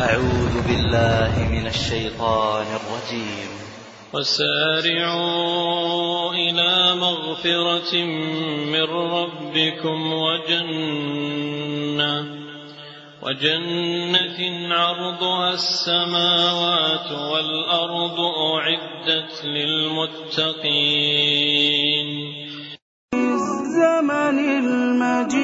أعوذ بالله من الشيطان الرجيم. وسارعوا إلى مغفرة من ربكم وجنة وجنة عرضها السماوات والأرض أعدت للمتقين. الزمن المجيد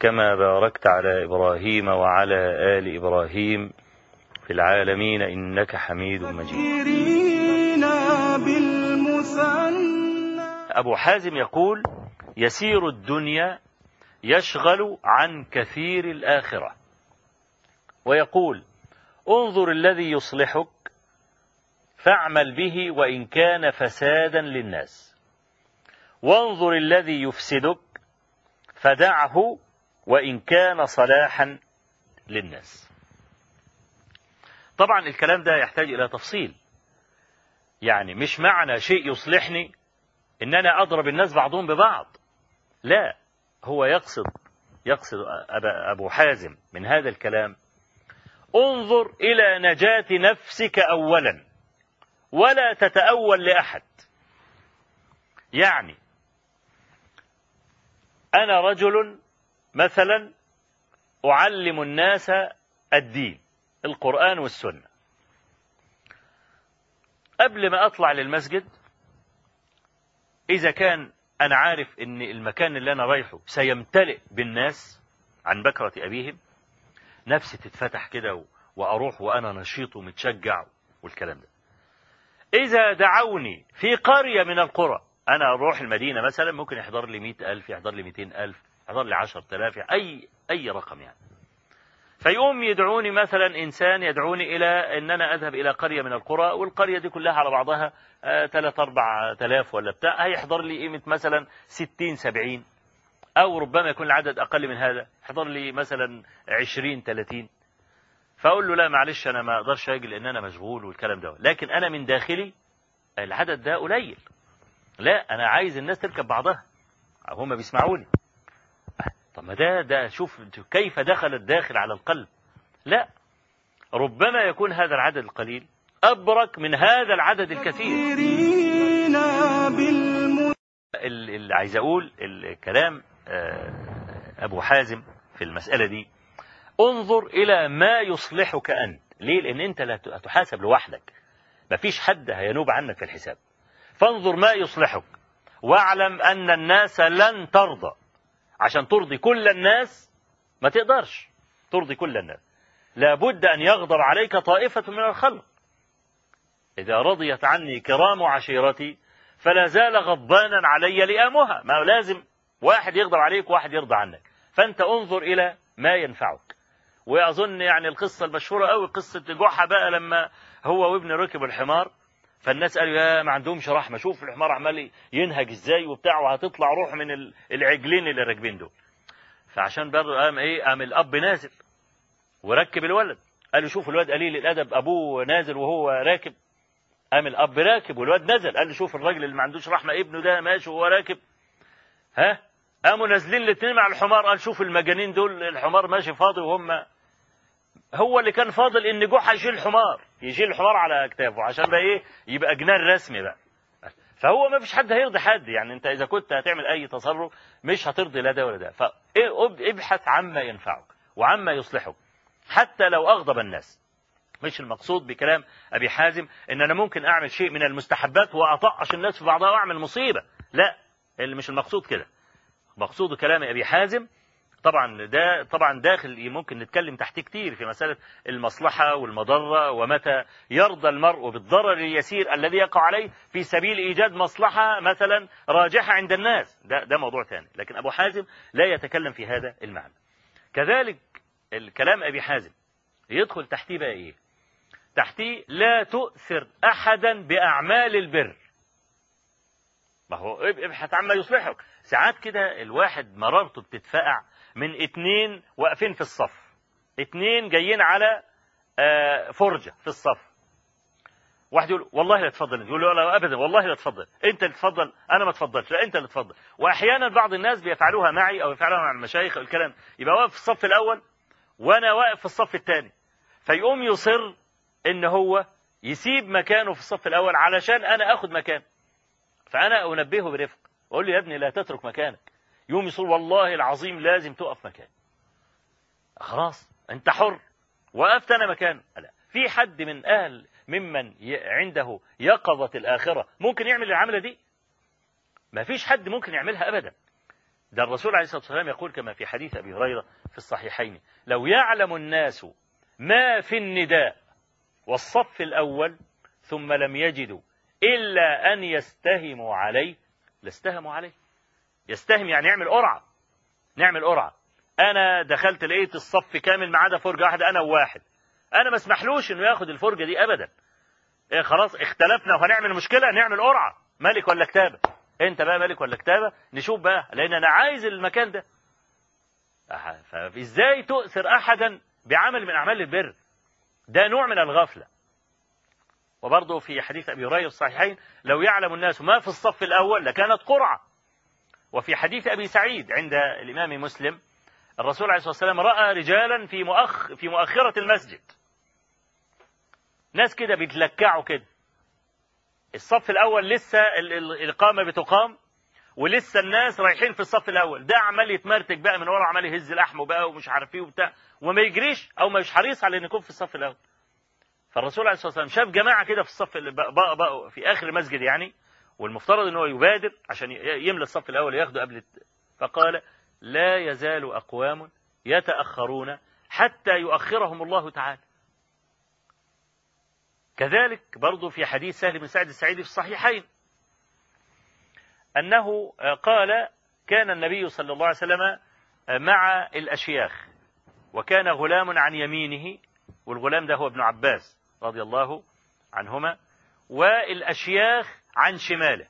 كما باركت على إبراهيم وعلى آل إبراهيم في العالمين إنك حميد مجيد. أبو حازم يقول يسير الدنيا يشغل عن كثير الآخرة. ويقول انظر الذي يصلحك فاعمل به وإن كان فسادا للناس. وانظر الذي يفسدك فدعه وإن كان صلاحا للناس. طبعا الكلام ده يحتاج إلى تفصيل. يعني مش معنى شيء يصلحني إن أنا أضرب الناس بعضهم ببعض. لا هو يقصد يقصد أبو حازم من هذا الكلام انظر إلى نجاة نفسك أولا ولا تتأول لأحد. يعني أنا رجل مثلا أعلم الناس الدين القرآن والسنة. قبل ما أطلع للمسجد إذا كان أنا عارف إن المكان اللي أنا رايحه سيمتلئ بالناس عن بكرة أبيهم نفسي تتفتح كده وأروح وأنا نشيط ومتشجع والكلام ده. إذا دعوني في قرية من القرى أنا أروح المدينة مثلا ممكن يحضر لي مئة ألف يحضر لي مئتين ألف. لي عشر آلاف أي أي رقم يعني. فيقوم يدعوني مثلا إنسان يدعوني إلى أن أنا أذهب إلى قرية من القرى والقرية دي كلها على بعضها آه، ثلاث أربع آلاف ولا بتاع هيحضر لي قيمة مثلا ستين سبعين أو ربما يكون العدد أقل من هذا يحضر لي مثلا عشرين ثلاثين فأقول له لا معلش أنا ما أقدرش أجي لأن أنا مشغول والكلام ده لكن أنا من داخلي العدد ده قليل. لا أنا عايز الناس تركب بعضها. هم بيسمعوني. طب ما ده ده شوف كيف دخل الداخل على القلب. لا. ربما يكون هذا العدد القليل أبرك من هذا العدد الكثير. اللي عايز أقول الكلام آه، أبو حازم في المسألة دي انظر إلى ما يصلحك أنت. ليه؟ لأن أنت لا ت- هتحاسب لوحدك. مفيش حد هينوب عنك في الحساب. فانظر ما يصلحك. واعلم أن الناس لن ترضى. عشان ترضي كل الناس ما تقدرش ترضي كل الناس. لابد أن يغضب عليك طائفة من الخلق. إذا رضيت عني كرام عشيرتي فلا زال غضبانا علي لئامها. ما لازم واحد يغضب عليك وواحد يرضى عنك. فأنت انظر إلى ما ينفعك. وأظن يعني القصة المشهورة أوي قصة جحا بقى لما هو وابنه ركب الحمار فالناس قالوا يا ما عندهمش رحمة. شوف الحمار عمال ينهج إزاي وبتاع وهتطلع روح من ال- العجلين اللي راكبين دول. فعشان برضه قام إيه؟ قام الأب نازل وركب الولد. قالوا شوف الواد قليل الادب أبوه نازل وهو راكب. قام الأب راكب والواد نزل. قال له شوف الراجل اللي ما عندوش رحمة ابنه ده ماشي وهو راكب. ها؟ قاموا نازلين الاثنين مع الحمار. قال شوف المجانين دول الحمار ماشي فاضي وهم هو اللي كان فاضل إن جحا يشيل الحمار يشيل الحمار على اكتافه عشان بقى إيه؟ يبقى جنان رسمي بقى. فهو ما فيش حد هيرضي حد يعني أنت إذا كنت هتعمل أي تصرف مش هترضي لا ده ولا ده. فابحث عما ينفعك وعما يصلحك حتى لو أغضب الناس. مش المقصود بكلام أبي حازم إن أنا ممكن أعمل شيء من المستحبات وأطقش الناس في بعضها وأعمل مصيبة. لا اللي مش المقصود كده. مقصود كلام أبي حازم طبعا ده طبعا داخل ممكن نتكلم تحتيه كتير في مسألة المصلحة والمضرة ومتى يرضى المرء بالضرر اليسير الذي يقع عليه في سبيل إيجاد مصلحة مثلا راجحة عند الناس. ده, ده موضوع ثاني. لكن أبو حازم لا يتكلم في هذا المعنى. كذلك الكلام أبي حازم يدخل تحتيه بقى إيه؟ تحتيه لا تؤثر أحدا بأعمال البر. ما هو ابحث عما يصلحك. ساعات كده الواحد مرارته بتتفقع من اتنين واقفين في الصف. اتنين جايين على آه، فرجة في الصف. واحد يقول والله لا تفضل يقول له لا ابدا والله لا تفضل. أنت اللي تفضل أنا ما تفضلش. لا أنت اللي تفضل. واحيانا بعض الناس بيفعلوها معي أو يفعلوها مع المشايخ أو الكلام يبقى واقف في الصف الأول وأنا واقف في الصف الثاني. فيقوم يصر إن هو يسيب مكانه في الصف الأول علشان أنا آخد مكانه فأنا أنبهه برفق. أقول له يا ابني لا تترك مكانك. يوم يصير والله العظيم لازم تقف مكان. خلاص أنت حر. وقفت أنا مكان. لا في حد من أهل ممن عنده يقظة الآخرة ممكن يعمل العملة دي؟ ما فيش حد ممكن يعملها أبدا. ده الرسول عليه الصلاة والسلام يقول كما في حديث أبي هريرة في الصحيحين لو يعلم الناس ما في النداء والصف الأول ثم لم يجدوا إلا أن يستهموا عليه لاستهموا عليه. يستهم يعني يعمل قرعة. نعمل قرعة. أنا دخلت لقيت الصف كامل ما عدا فرجة واحدة أنا وواحد. أنا ما اسمحلوش إنه ياخد الفرجة دي أبدا. إيه خلاص اختلفنا وهنعمل مشكلة نعمل قرعة. ملك ولا كتابة؟ أنت بقى ملك ولا كتابة؟ نشوف بقى لأن أنا عايز المكان ده. أح- فإزاي تؤثر أحدا بعمل من أعمال البر؟ ده نوع من الغفلة. وبرضه في حديث أبي هريرة الصحيحين لو يعلم الناس ما في الصف الأول لكانت قرعة. وفي حديث أبي سعيد عند الإمام مسلم الرسول عليه الصلاة والسلام رأى رجالا في مؤخ في مؤخرة المسجد. ناس كده بيتلكعوا كده. الصف الأول لسه ال- ال- الإقامة بتقام ولسه الناس رايحين في الصف الأول. ده عمال يتمرتك بقى من ورا عمال يهز لحمه بقى ومش عارف إيه وبتاع. وما يجريش أو مش حريص على إنه يكون في الصف الأول. فالرسول عليه الصلاة والسلام شاف جماعة كده في الصف اللي بقى بقى بقى في آخر المسجد يعني والمفترض إن هو يبادر عشان يملى الصف الأول ياخده قبل فقال لا يزال أقوام يتأخرون حتى يؤخرهم الله تعالى. كذلك برضو في حديث سهل بن سعد السعيدي في الصحيحين آه، قال كان النبي صلى الله عليه وسلم مع الأشياخ وكان غلام عن يمينه والغلام ده هو ابن عباس رضي الله عنهما والأشياخ عن شماله.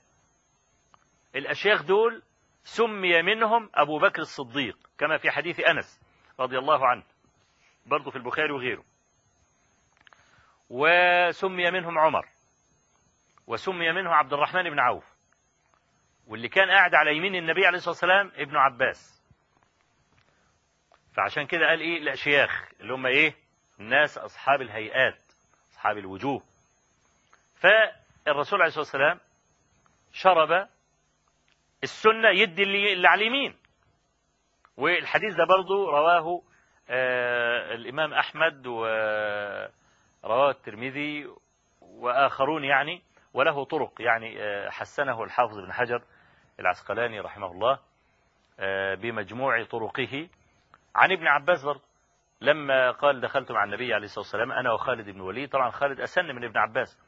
الأشياخ دول سمي منهم أبو بكر الصديق كما في حديث أنس رضي الله عنه برضه في البخاري وغيره. وسمي منهم عمر وسمي منه عبد الرحمن بن عوف واللي كان قاعد على يمين النبي عليه الصلاة والسلام ابن عباس. فعشان كده قال إيه؟ الأشياخ اللي هم إيه؟ الناس أصحاب الهيئات أصحاب الوجوه. فالرسول عليه الصلاة والسلام شرب السنة يدي اللي على اليمين. والحديث ده برضو رواه آه الإمام أحمد ورواه الترمذي وآخرون يعني وله طرق يعني آه حسنه الحافظ بن حجر العسقلاني رحمه الله آه بمجموع طرقه. عن ابن عباس برضو لما قال دخلت مع النبي عليه الصلاة والسلام أنا وخالد بن وليد طبعا خالد أسن من ابن عباس.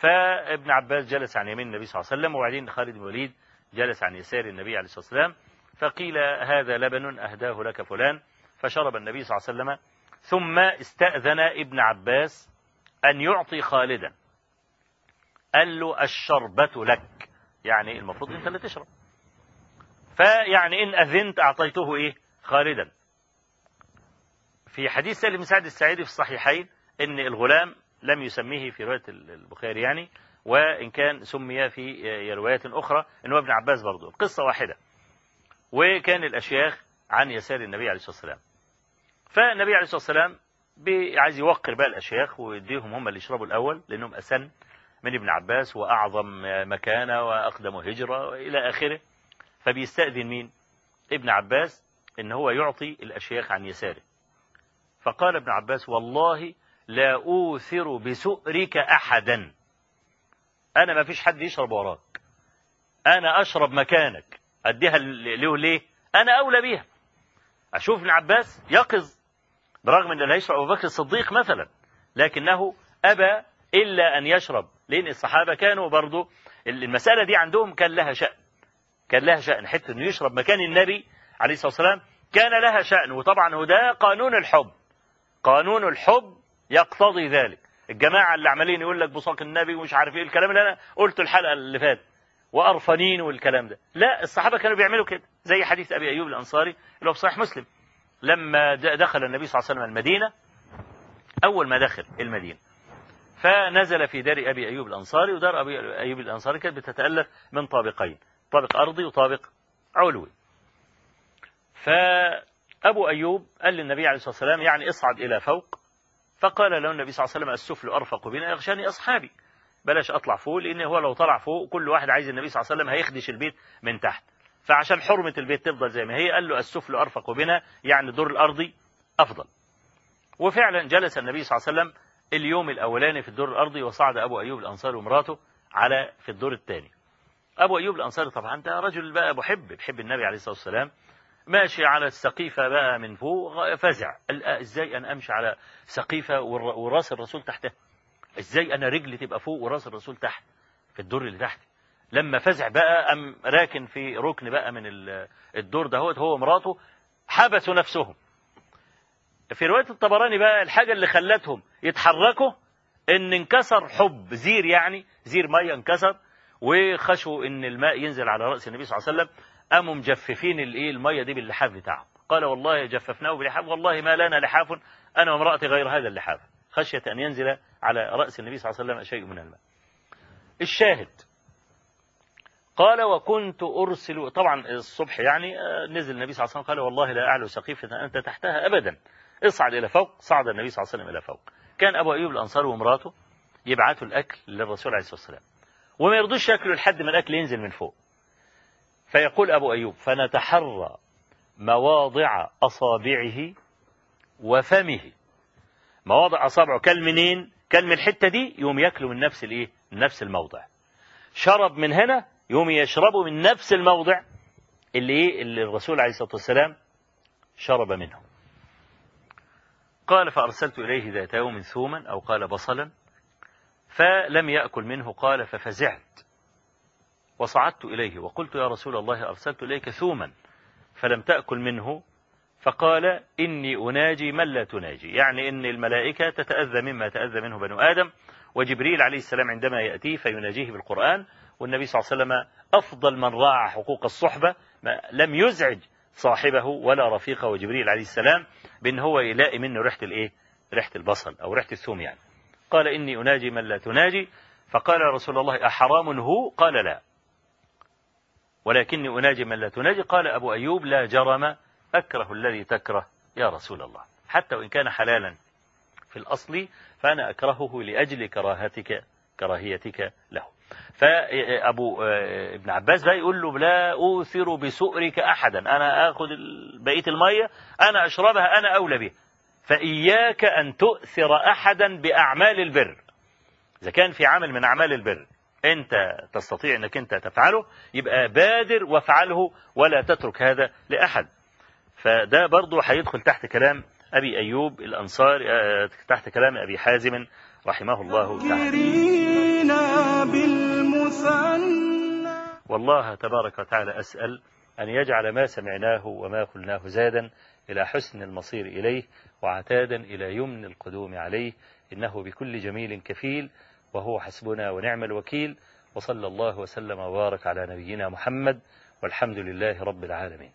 فابن عباس جلس عن يمين النبي صلى الله عليه وسلم وبعدين خالد بن وليد جلس عن يسار النبي عليه الصلاة والسلام فقيل هذا لبن أهداه لك فلان فشرب النبي صلى الله عليه وسلم. ثم استأذن ابن عباس أن يعطي خالدا. قال له الشربة لك. يعني المفروض أنت اللي تشرب. فيعني إن أذنت أعطيته إيه؟ خالدا. في حديث سالم سعد السعيدي في الصحيحين إن الغلام لم يسميه في رواية البخاري يعني وإن كان سمي في روايات أخرى إن هو ابن عباس برضه. القصة واحدة. وكان الأشياخ عن يسار النبي عليه الصلاة والسلام. فالنبي عليه الصلاة والسلام عايز يوقر بقى الأشياخ ويديهم هم اللي يشربوا الأول لأنهم أسن من ابن عباس وأعظم مكانة وأقدم هجرة وإلى آخره. فبيستأذن مين؟ ابن عباس إن هو يعطي الأشياخ عن يساره. فقال ابن عباس والله لا أوثر بسؤرك أحدا. أنا ما فيش حد يشرب وراك. أنا أشرب مكانك. أديها له ليه؟ أنا أولى بيها. أشوف ابن عباس يقظ برغم إن لا يشرب أبو بكر الصديق مثلا لكنه أبى إلا أن يشرب. لأن الصحابة كانوا برضو المسألة دي عندهم كان لها شأن. كان لها شأن. حتة إنه يشرب مكان النبي عليه الصلاة والسلام كان لها شأن. وطبعا وده قانون الحب. قانون الحب يقتضي ذلك. الجماعة اللي عمالين يقول لك بصاق النبي ومش عارف إيه الكلام اللي أنا قلته الحلقة اللي فاتت. وأرفنين والكلام ده. لا الصحابة كانوا بيعملوا كده. زي حديث أبي أيوب الأنصاري اللي هو في صحيح مسلم. لما دخل النبي صلى الله عليه وسلم المدينة أول ما دخل المدينة فنزل في دار أبي أيوب الأنصاري ودار أبي أيوب الأنصاري كانت بتتألف من طابقين طابق أرضي وطابق علوي. فأبو أيوب قال للنبي عليه الصلاة والسلام يعني اصعد إلى فوق فقال له النبي صلى الله عليه وسلم السفل أرفق بنا يغشاني أصحابي. بلاش أطلع فوق لأن هو لو طلع فوق كل واحد عايز النبي صلى الله عليه وسلم هيخدش البيت من تحت. فعشان حرمة البيت تفضل زي ما هي قال له السفل أرفق بنا يعني الدور الارضي أفضل. وفعلا جلس النبي صلى الله عليه وسلم اليوم الاولاني في الدور الأرضي وصعد أبو أيوب الأنصاري ومراته على في الدور الثاني. أبو أيوب الأنصاري طبعا ده رجل بقى محب بيحب النبي عليه الصلاة والسلام. ماشي على السقيفة بقى من فوق فزع. قال إزاي أنا أمشي على سقيفة وراس الرسول تحتها إزاي أنا رجلي تبقى فوق وراس الرسول تحت في الدور اللي تحت؟ لما فزع بقى ام راكن في ركن بقى من الدور دهوت هو ومراته حبسوا نفسهم. في رواية الطبراني بقى الحاجة اللي خلتهم يتحركوا إن انكسر حب زير يعني زير مية انكسر وخشوا إن الماء ينزل على رأس النبي صلى الله عليه وسلم. قاموا مجففين الايه الميه دي باللحاف بتاعهم؟ قال والله جففناه بلحاف والله ما لنا لحاف أنا وامرأتي غير هذا اللحاف. خشية أن ينزل على رأس النبي صلى الله عليه وسلم شيء من الماء. الشاهد. قال وكنت أرسل طبعا الصبح يعني نزل النبي صلى الله عليه وسلم قال والله لا أعلو سقيفة أنت تحتها ابدا. اصعد إلى فوق صعد النبي صلى الله عليه وسلم إلى فوق. كان أبو أيوب الانصاري ومراته يبعثوا الأكل للرسول عليه الصلاة والسلام. وما يرضوش يأكلوا لحد ما الأكل ينزل من فوق. فيقول أبو أيوب فنتحرى مواضع أصابعه وفمه. مواضع أصابعه كل منين؟ كل من الحتة دي يوم ياكلوا من نفس الإيه؟ من نفس الموضع. شرب من هنا يوم يشربوا من نفس الموضع اللي إيه؟ اللي الرسول عليه الصلاة والسلام شرب منه. قال فأرسلت إليه ذات يوم ثوما أو قال بصلا فلم يأكل منه قال ففزعت وصعدت إليه وقلت يا رسول الله أرسلت إليك ثوما فلم تأكل منه فقال إني أناجي من لا تناجي. يعني إن الملائكة تتأذى مما يتأذى منه بنو آدم وجبريل عليه السلام عندما يأتيه فيناجيه بالقرآن والنبي صلى الله عليه وسلم أفضل من راعى حقوق الصحبة لم يزعج صاحبه ولا رفيقه وجبريل عليه السلام بأن هو يلاقي منه ريحة الإيه؟ ريحة البصل أو ريحة الثوم يعني. قال إني أناجي من لا تناجي فقال رسول الله أحرام هو؟ قال لا. ولكني أناجي من لا تناجي. قال أبو أيوب لا جرم أكره الذي تكره يا رسول الله. حتى وإن كان حلالا في الأصل فأنا أكرهه لأجل كراهتك كراهيتك له. فأبو ابن عباس بقى يقول له لا أوثر بسؤرك أحدا. أنا آخذ بقية المية أنا أشربها أنا أولى بها. فإياك أن تؤثر أحدا بأعمال البر. إذا كان في عمل من أعمال البر أنت تستطيع أنك أنت تفعله يبقى بادر وافعله ولا تترك هذا لأحد. فده برضه هيدخل تحت كلام أبي أيوب الأنصار تحت كلام أبي حازم رحمه الله تعالى. والله تبارك وتعالى أسأل أن يجعل ما سمعناه وما قلناه زادا إلى حسن المصير إليه وعتادا إلى يمن القدوم عليه إنه بكل جميل كفيل. وهو حسبنا ونعم الوكيل وصلى الله وسلم وبارك على نبينا محمد والحمد لله رب العالمين.